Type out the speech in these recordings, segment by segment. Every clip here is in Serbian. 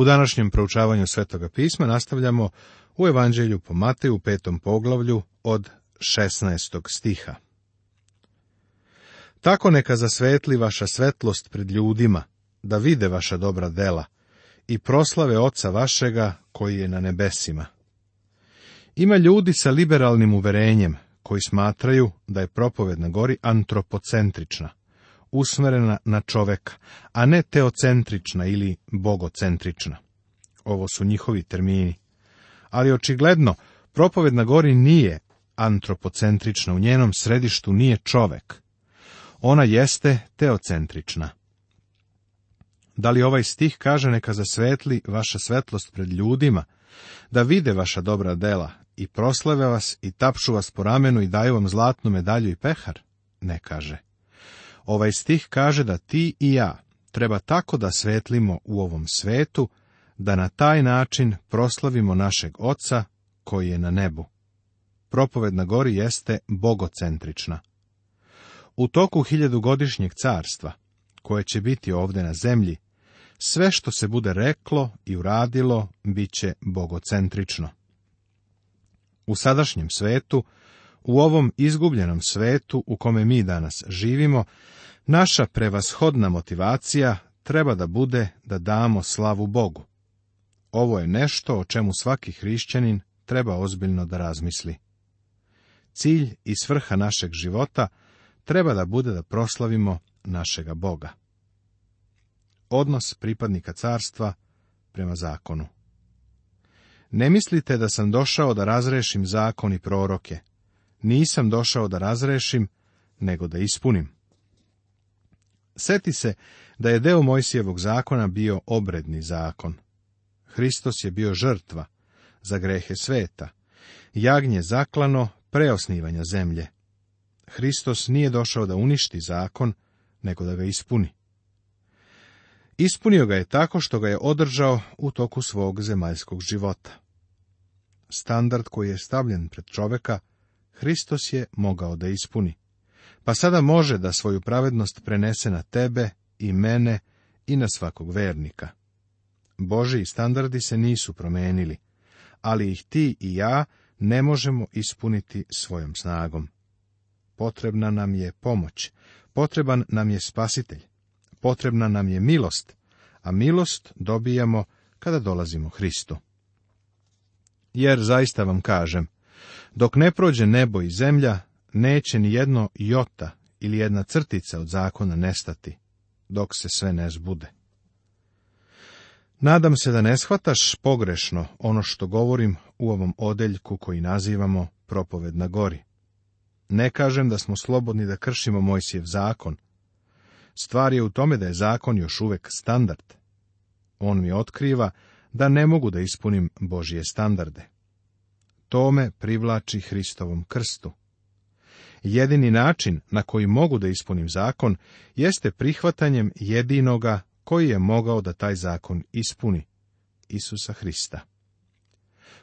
U današnjem proučavanju Svetoga pisma nastavljamo u Evanđelju po Mateju, petom poglavlju, od 16. stiha. Tako neka zasvetli vaša svetlost pred ljudima, da vide vaša dobra dela i proslave Oca vašega koji je na nebesima. Ima ljudi sa liberalnim uverenjem koji smatraju da je propoved na gori antropocentrična usmerena na čoveka, a ne teocentrična ili bogocentrična. Ovo su njihovi termini. Ali očigledno, propoved na gori nije antropocentrična, u njenom središtu nije čovek. Ona jeste teocentrična. Da li ovaj stih kaže neka zasvetli vaša svetlost pred ljudima, da vide vaša dobra dela i proslave vas i tapšu vas po ramenu i daju vam zlatnu medalju i pehar? Ne kaže. Ovaj stih kaže da ti i ja treba tako da svetlimo u ovom svetu, da na taj način proslavimo našeg Oca koji je na nebu. Propoved na gori jeste bogocentrična. U toku hiljadugodišnjeg carstva, koje će biti ovdje na zemlji, sve što se bude reklo i uradilo bit će bogocentrično. U sadašnjem svetu u ovom izgubljenom svetu u kome mi danas živimo, naša prevashodna motivacija treba da bude da damo slavu Bogu. Ovo je nešto o čemu svaki hrišćanin treba ozbiljno da razmisli. Cilj i svrha našeg života treba da bude da proslavimo našega Boga. Odnos pripadnika carstva prema zakonu. Ne mislite da sam došao da razrešim zakon i proroke, nisam došao da razrešim, nego da ispunim. Seti se da je deo Mojsijevog zakona bio obredni zakon. Hristos je bio žrtva za grehe sveta, jagnje zaklano preosnivanja zemlje. Hristos nije došao da uništi zakon, nego da ga ispuni. Ispunio ga je tako što ga je održao u toku svog zemaljskog života. Standard koji je stavljen pred čoveka Hristos je mogao da ispuni. Pa sada može da svoju pravednost prenese na tebe i mene i na svakog vernika. i standardi se nisu promenili, ali ih ti i ja ne možemo ispuniti svojom snagom. Potrebna nam je pomoć, potreban nam je spasitelj, potrebna nam je milost, a milost dobijamo kada dolazimo Hristu. Jer zaista vam kažem, dok ne prođe nebo i zemlja, neće ni jedno jota ili jedna crtica od zakona nestati, dok se sve ne zbude. Nadam se da ne shvataš pogrešno ono što govorim u ovom odeljku koji nazivamo propoved na gori. Ne kažem da smo slobodni da kršimo Mojsijev zakon. Stvar je u tome da je zakon još uvek standard. On mi otkriva da ne mogu da ispunim Božije standarde. Tome privlači Hristovom krstu. Jedini način na koji mogu da ispunim zakon jeste prihvatanjem jedinoga koji je mogao da taj zakon ispuni, Isusa Hrista.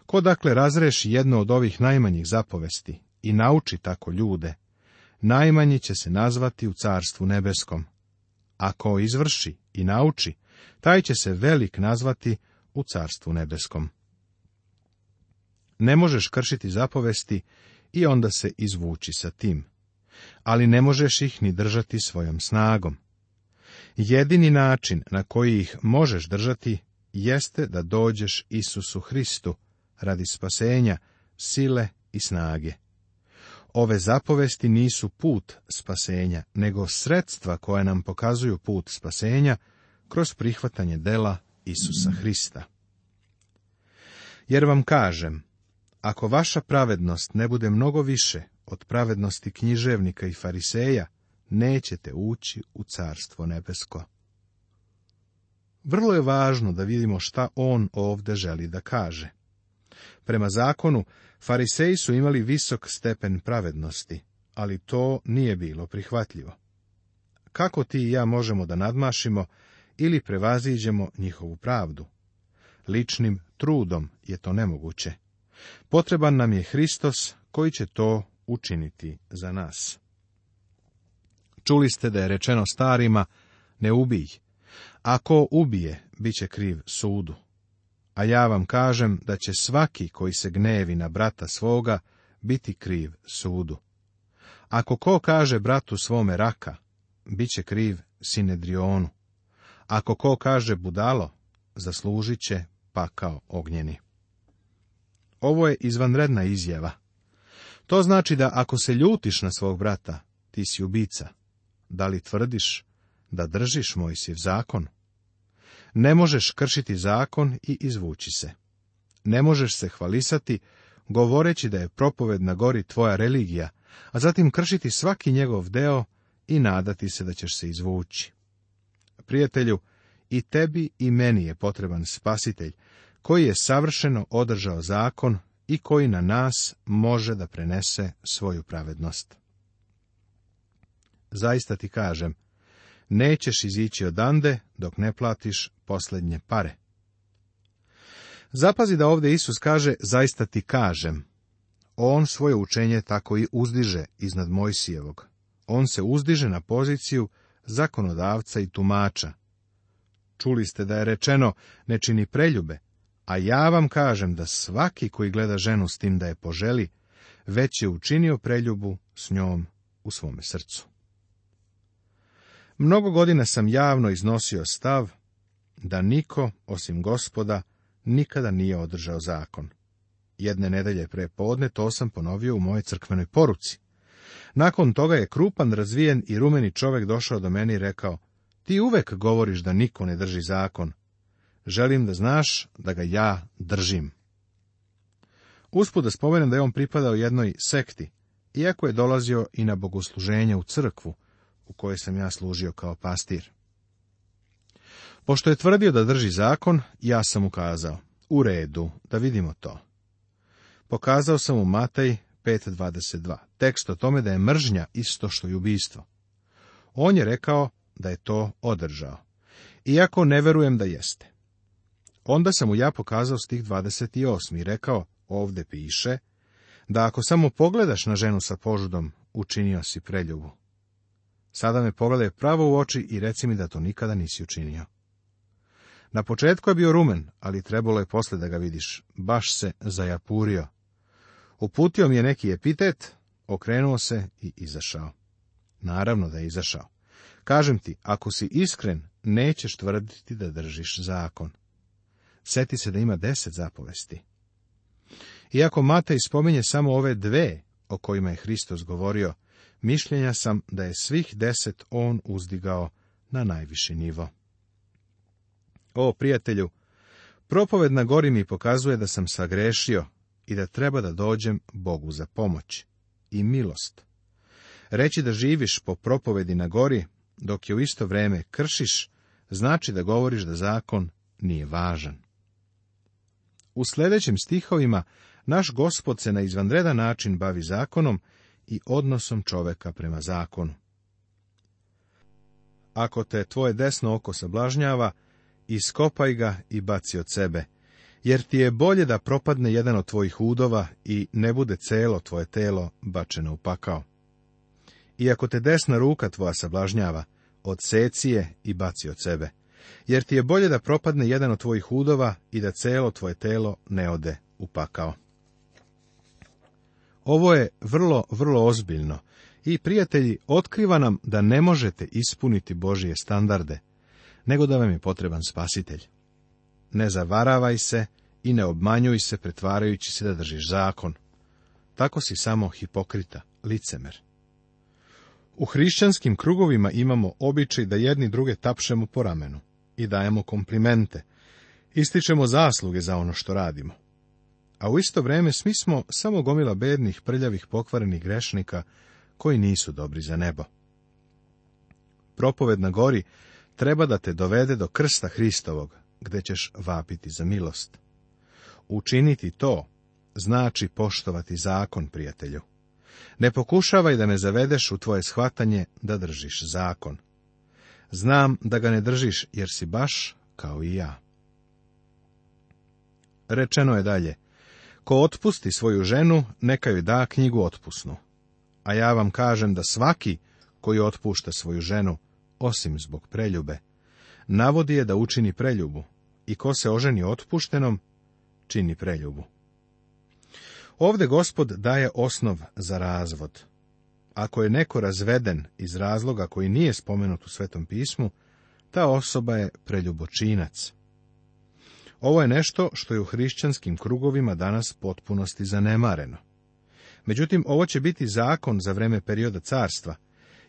Ko dakle razreši jedno od ovih najmanjih zapovesti i nauči tako ljude, najmanji će se nazvati u carstvu nebeskom. Ako izvrši i nauči, taj će se velik nazvati u carstvu nebeskom. Ne možeš kršiti zapovesti i onda se izvući sa tim. Ali ne možeš ih ni držati svojom snagom. Jedini način na koji ih možeš držati jeste da dođeš Isusu Hristu radi spasenja, sile i snage. Ove zapovesti nisu put spasenja, nego sredstva koja nam pokazuju put spasenja kroz prihvatanje dela Isusa Hrista. Jer vam kažem, ako vaša pravednost ne bude mnogo više od pravednosti književnika i fariseja, nećete ući u carstvo nebesko. Vrlo je važno da vidimo šta on ovde želi da kaže. Prema zakonu, fariseji su imali visok stepen pravednosti, ali to nije bilo prihvatljivo. Kako ti i ja možemo da nadmašimo ili prevaziđemo njihovu pravdu? Ličnim trudom je to nemoguće. Potreban nam je Hristos koji će to učiniti za nas. Čuli ste da je rečeno starima, ne ubij. Ako ubije, bit će kriv sudu. A ja vam kažem da će svaki koji se gnevi na brata svoga, biti kriv sudu. Ako ko kaže bratu svome raka, bit će kriv sinedrionu. Ako ko kaže budalo, zaslužit će pakao ognjeni. Ovo je izvanredna izjava. To znači da ako se ljutiš na svog brata, ti si ubica. Da li tvrdiš da držiš moj siv zakon? Ne možeš kršiti zakon i izvući se. Ne možeš se hvalisati govoreći da je propoved na gori tvoja religija, a zatim kršiti svaki njegov deo i nadati se da ćeš se izvući. Prijatelju, i tebi i meni je potreban spasitelj, koji je savršeno održao zakon i koji na nas može da prenese svoju pravednost. Zaista ti kažem, nećeš izići odande dok ne platiš posljednje pare. Zapazi da ovdje Isus kaže, zaista ti kažem. On svoje učenje tako i uzdiže iznad Mojsijevog. On se uzdiže na poziciju zakonodavca i tumača. Čuli ste da je rečeno, ne čini preljube, a ja vam kažem da svaki koji gleda ženu s tim da je poželi, već je učinio preljubu s njom u svome srcu. Mnogo godina sam javno iznosio stav da niko, osim gospoda, nikada nije održao zakon. Jedne nedelje pre podne to sam ponovio u moje crkvenoj poruci. Nakon toga je krupan, razvijen i rumeni čovek došao do meni i rekao, ti uvek govoriš da niko ne drži zakon, Želim da znaš da ga ja držim. Usput da spomenem da je on pripadao jednoj sekti, iako je dolazio i na bogosluženje u crkvu, u kojoj sam ja služio kao pastir. Pošto je tvrdio da drži zakon, ja sam mu kazao, u redu, da vidimo to. Pokazao sam mu Matej 5.22, tekst o tome da je mržnja isto što i ubistvo. On je rekao da je to održao, iako ne verujem da jeste. Onda sam mu ja pokazao stih 28 i rekao, ovde piše, da ako samo pogledaš na ženu sa požudom, učinio si preljubu. Sada me pogledaj pravo u oči i reci mi da to nikada nisi učinio. Na početku je bio rumen, ali trebalo je posle da ga vidiš. Baš se zajapurio. Uputio mi je neki epitet, okrenuo se i izašao. Naravno da je izašao. Kažem ti, ako si iskren, nećeš tvrditi da držiš zakon. Sjeti se da ima deset zapovesti. Iako Matej spominje samo ove dve o kojima je Hristos govorio, mišljenja sam da je svih deset on uzdigao na najviši nivo. O, prijatelju, propoved na gori mi pokazuje da sam sagrešio i da treba da dođem Bogu za pomoć i milost. Reći da živiš po propovedi na gori, dok je u isto vrijeme kršiš, znači da govoriš da zakon nije važan. U sljedećim stihovima naš gospod se na izvanredan način bavi zakonom i odnosom čoveka prema zakonu. Ako te tvoje desno oko sablažnjava, iskopaj ga i baci od sebe, jer ti je bolje da propadne jedan od tvojih udova i ne bude celo tvoje telo bačeno u pakao. I ako te desna ruka tvoja sablažnjava, odseci je i baci od sebe, jer ti je bolje da propadne jedan od tvojih udova i da celo tvoje telo ne ode u pakao. Ovo je vrlo, vrlo ozbiljno i, prijatelji, otkriva nam da ne možete ispuniti Božije standarde, nego da vam je potreban spasitelj. Ne zavaravaj se i ne obmanjuj se pretvarajući se da držiš zakon. Tako si samo hipokrita, licemer. U hrišćanskim krugovima imamo običaj da jedni druge tapšemo po ramenu i dajemo komplimente. Ističemo zasluge za ono što radimo. A u isto vrijeme svi smo samo gomila bednih, prljavih, pokvarenih grešnika koji nisu dobri za nebo. Propoved na gori treba da te dovede do krsta Hristovog, gde ćeš vapiti za milost. Učiniti to znači poštovati zakon, prijatelju. Ne pokušavaj da ne zavedeš u tvoje shvatanje da držiš zakon. Znam da ga ne držiš, jer si baš kao i ja. Rečeno je dalje, ko otpusti svoju ženu, neka joj da knjigu otpusnu. A ja vam kažem da svaki koji otpušta svoju ženu, osim zbog preljube, navodi je da učini preljubu, i ko se oženi otpuštenom, čini preljubu. Ovde gospod daje osnov za razvod. Ako je neko razveden iz razloga koji nije spomenut u Svetom pismu, ta osoba je preljubočinac. Ovo je nešto što je u hrišćanskim krugovima danas potpunosti zanemareno. Međutim, ovo će biti zakon za vreme perioda carstva,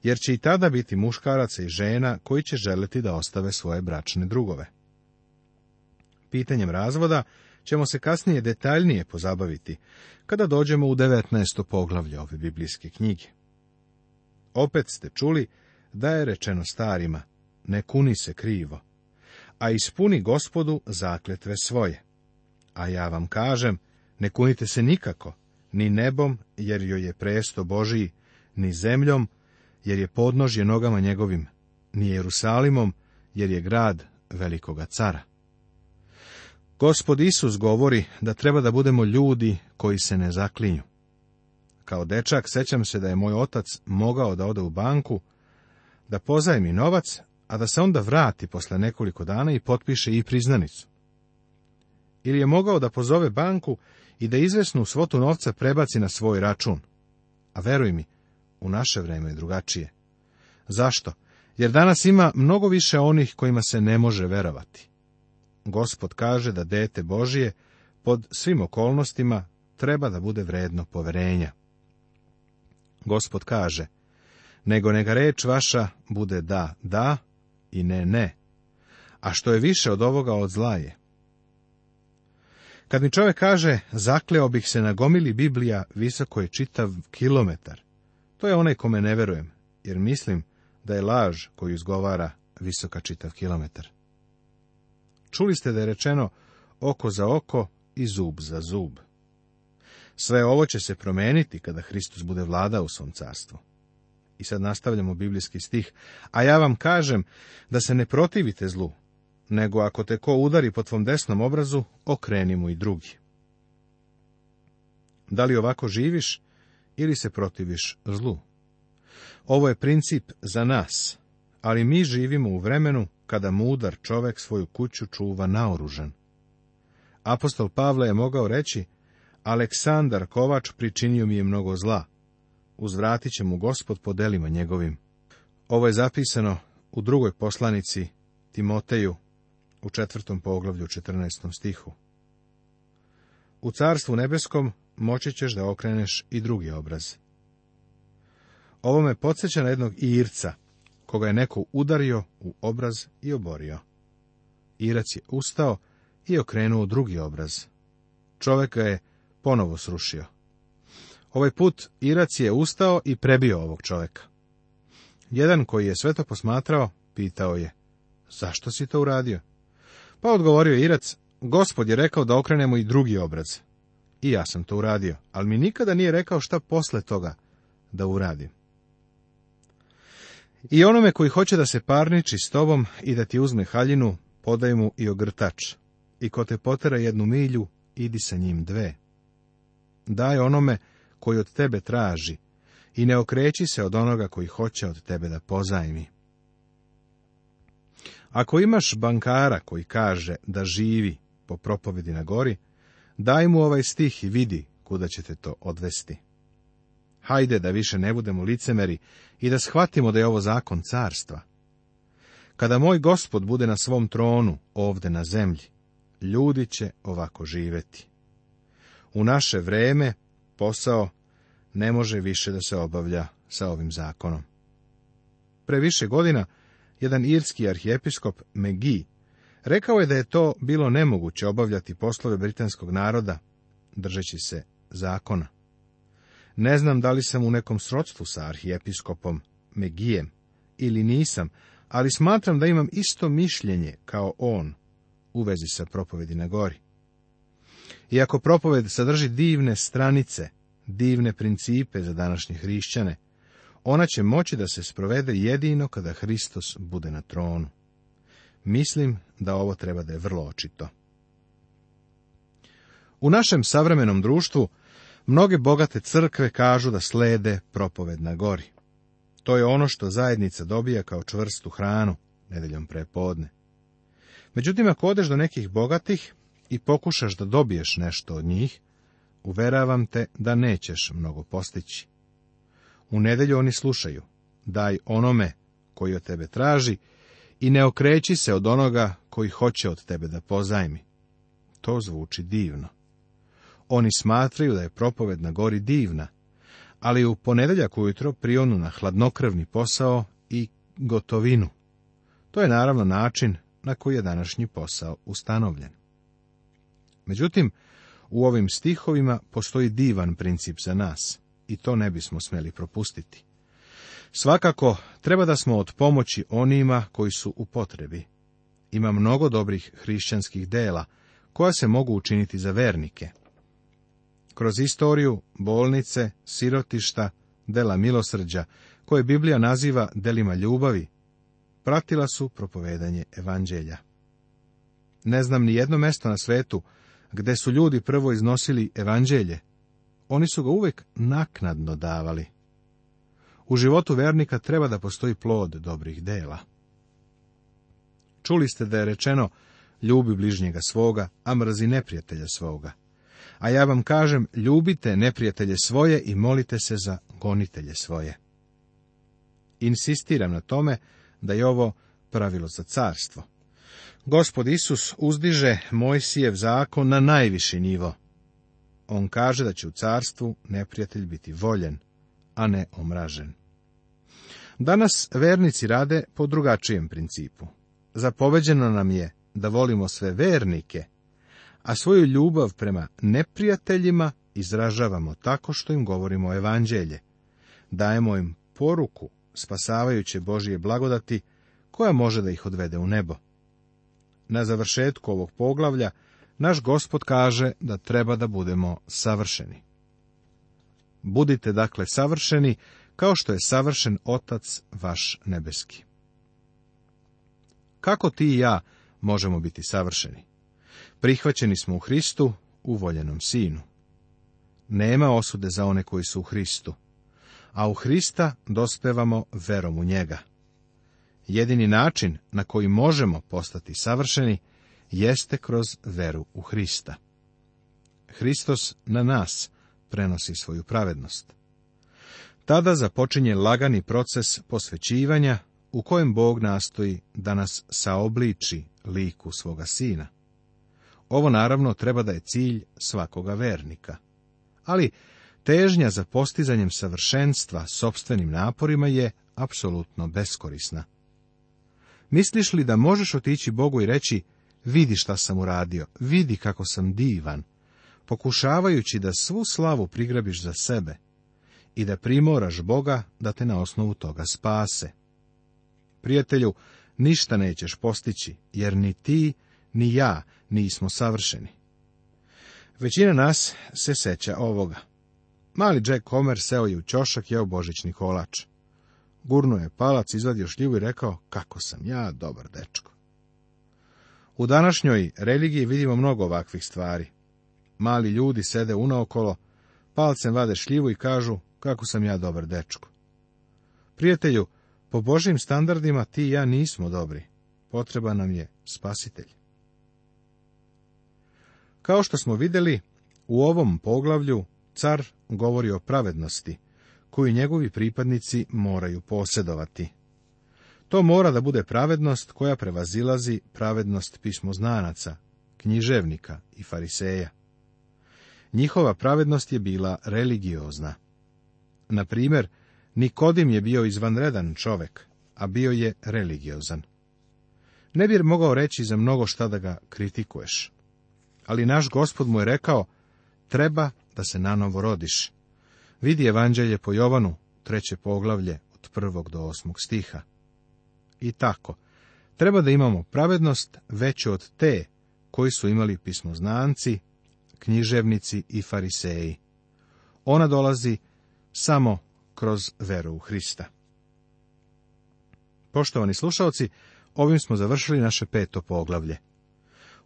jer će i tada biti muškaraca i žena koji će želiti da ostave svoje bračne drugove. Pitanjem razvoda ćemo se kasnije detaljnije pozabaviti, kada dođemo u 19. poglavlje ove biblijske knjige. Opet ste čuli da je rečeno starima, ne kuni se krivo, a ispuni gospodu zakletve svoje. A ja vam kažem, ne kunite se nikako, ni nebom, jer joj je presto Božiji, ni zemljom, jer je podnožje nogama njegovim, ni Jerusalimom, jer je grad velikoga cara. Gospod Isus govori da treba da budemo ljudi koji se ne zaklinju. Kao dečak sećam se da je moj otac mogao da ode u banku, da pozajmi novac, a da se onda vrati posle nekoliko dana i potpiše i priznanicu. Ili je mogao da pozove banku i da izvesnu svotu novca prebaci na svoj račun. A veruj mi, u naše vreme je drugačije. Zašto? Jer danas ima mnogo više onih kojima se ne može verovati. Gospod kaže da dete Božije pod svim okolnostima treba da bude vredno poverenja. Gospod kaže, nego neka reč vaša bude da, da i ne, ne. A što je više od ovoga od zla je. Kad mi čovjek kaže, zakleo bih se na gomili Biblija, visoko je čitav kilometar. To je onaj kome ne verujem, jer mislim da je laž koju izgovara visoka čitav kilometar. Čuli ste da je rečeno oko za oko i zub za zub. Sve ovo će se promeniti kada Hristus bude vlada u svom carstvu. I sad nastavljamo biblijski stih. A ja vam kažem da se ne protivite zlu, nego ako te ko udari po tvom desnom obrazu, okreni mu i drugi. Da li ovako živiš ili se protiviš zlu? Ovo je princip za nas, ali mi živimo u vremenu kada mudar čovek svoju kuću čuva naoružan. Apostol Pavle je mogao reći, Aleksandar Kovač pričinio mi je mnogo zla. Uzvratit će mu gospod po delima njegovim. Ovo je zapisano u drugoj poslanici Timoteju u četvrtom poglavlju 14. stihu. U carstvu nebeskom moći ćeš da okreneš i drugi obraz. Ovo me podsjeća na jednog Irca, koga je neko udario u obraz i oborio. Irac je ustao i okrenuo drugi obraz. Čoveka je ponovo srušio. Ovaj put Irac je ustao i prebio ovog čoveka. Jedan koji je sve to posmatrao, pitao je, zašto si to uradio? Pa odgovorio je Irac, gospod je rekao da okrenemo i drugi obraz. I ja sam to uradio, ali mi nikada nije rekao šta posle toga da uradim. I onome koji hoće da se parniči s tobom i da ti uzme haljinu, podaj mu i ogrtač. I ko te potera jednu milju, idi sa njim dve daj onome koji od tebe traži i ne okreći se od onoga koji hoće od tebe da pozajmi. Ako imaš bankara koji kaže da živi po propovedi na gori, daj mu ovaj stih i vidi kuda ćete to odvesti. Hajde da više ne budemo licemeri i da shvatimo da je ovo zakon carstva. Kada moj gospod bude na svom tronu ovde na zemlji, ljudi će ovako živeti. U naše vreme posao ne može više da se obavlja sa ovim zakonom. Pre više godina jedan irski arhijepiskop Megi rekao je da je to bilo nemoguće obavljati poslove britanskog naroda držeći se zakona. Ne znam da li sam u nekom srodstvu sa arhijepiskopom Megijem ili nisam, ali smatram da imam isto mišljenje kao on u vezi sa propovedi na gori. Iako propoved sadrži divne stranice, divne principe za današnje hrišćane, ona će moći da se sprovede jedino kada Hristos bude na tronu. Mislim da ovo treba da je vrlo očito. U našem savremenom društvu mnoge bogate crkve kažu da slede propoved na gori. To je ono što zajednica dobija kao čvrstu hranu nedeljom prepodne. Međutim, ako odeš do nekih bogatih, i pokušaš da dobiješ nešto od njih, uveravam te da nećeš mnogo postići. U nedelju oni slušaju, daj onome koji od tebe traži i ne okreći se od onoga koji hoće od tebe da pozajmi. To zvuči divno. Oni smatraju da je propoved na gori divna, ali u ponedeljak ujutro prionu na hladnokrvni posao i gotovinu. To je naravno način na koji je današnji posao ustanovljen. Međutim, u ovim stihovima postoji divan princip za nas i to ne bismo smeli propustiti. Svakako, treba da smo od pomoći onima koji su u potrebi. Ima mnogo dobrih hrišćanskih dela koja se mogu učiniti za vernike. Kroz istoriju, bolnice, sirotišta, dela milosrđa, koje Biblija naziva delima ljubavi, pratila su propovedanje evanđelja. Ne znam ni jedno mesto na svetu gde su ljudi prvo iznosili evanđelje, oni su ga uvek naknadno davali. U životu vernika treba da postoji plod dobrih dela. Čuli ste da je rečeno, ljubi bližnjega svoga, a mrzi neprijatelja svoga. A ja vam kažem, ljubite neprijatelje svoje i molite se za gonitelje svoje. Insistiram na tome da je ovo pravilo za carstvo. Gospod Isus uzdiže Mojsijev zakon na najviši nivo. On kaže da će u carstvu neprijatelj biti voljen, a ne omražen. Danas vernici rade po drugačijem principu. Zapoveđeno nam je da volimo sve vernike, a svoju ljubav prema neprijateljima izražavamo tako što im govorimo evanđelje. Dajemo im poruku spasavajuće Božije blagodati koja može da ih odvede u nebo na završetku ovog poglavlja, naš gospod kaže da treba da budemo savršeni. Budite dakle savršeni, kao što je savršen Otac vaš nebeski. Kako ti i ja možemo biti savršeni? Prihvaćeni smo u Hristu, u voljenom sinu. Nema osude za one koji su u Hristu, a u Hrista dospevamo verom u njega. Jedini način na koji možemo postati savršeni jeste kroz veru u Hrista. Hristos na nas prenosi svoju pravednost. Tada započinje lagani proces posvećivanja u kojem Bog nastoji da nas saobliči liku svoga sina. Ovo naravno treba da je cilj svakoga vernika. Ali težnja za postizanjem savršenstva sobstvenim naporima je apsolutno beskorisna. Misliš li da možeš otići Bogu i reći, vidi šta sam uradio, vidi kako sam divan, pokušavajući da svu slavu prigrabiš za sebe i da primoraš Boga da te na osnovu toga spase. Prijatelju, ništa nećeš postići, jer ni ti, ni ja nismo savršeni. Većina nas se seća ovoga. Mali Jack Homer seo je u čošak jeo božićni kolač. Gurno je palac, izvadio šljivu i rekao, kako sam ja dobar dečko. U današnjoj religiji vidimo mnogo ovakvih stvari. Mali ljudi sede unaokolo, palcem vade šljivu i kažu, kako sam ja dobar dečko. Prijatelju, po Božim standardima ti i ja nismo dobri. Potreba nam je spasitelj. Kao što smo vidjeli, u ovom poglavlju car govori o pravednosti, koju njegovi pripadnici moraju posjedovati. To mora da bude pravednost koja prevazilazi pravednost pismoznanaca, književnika i fariseja. Njihova pravednost je bila religiozna. Na primjer, Nikodim je bio izvanredan čovek, a bio je religiozan. Ne bi mogao reći za mnogo šta da ga kritikuješ. Ali naš gospod mu je rekao, treba da se nanovo rodiš. Vidi evanđelje po Jovanu, treće poglavlje, od prvog do osmog stiha. I tako, treba da imamo pravednost veću od te koji su imali pismoznanci, književnici i fariseji. Ona dolazi samo kroz veru u Hrista. Poštovani slušalci, ovim smo završili naše peto poglavlje.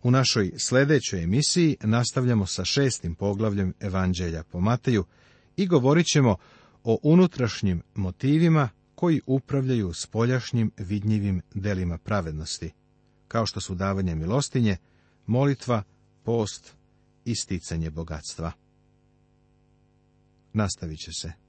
U našoj sljedećoj emisiji nastavljamo sa šestim poglavljem Evanđelja po Mateju i govorit ćemo o unutrašnjim motivima koji upravljaju spoljašnjim vidljivim delima pravednosti, kao što su davanje milostinje, molitva, post i sticanje bogatstva. Nastavit će se.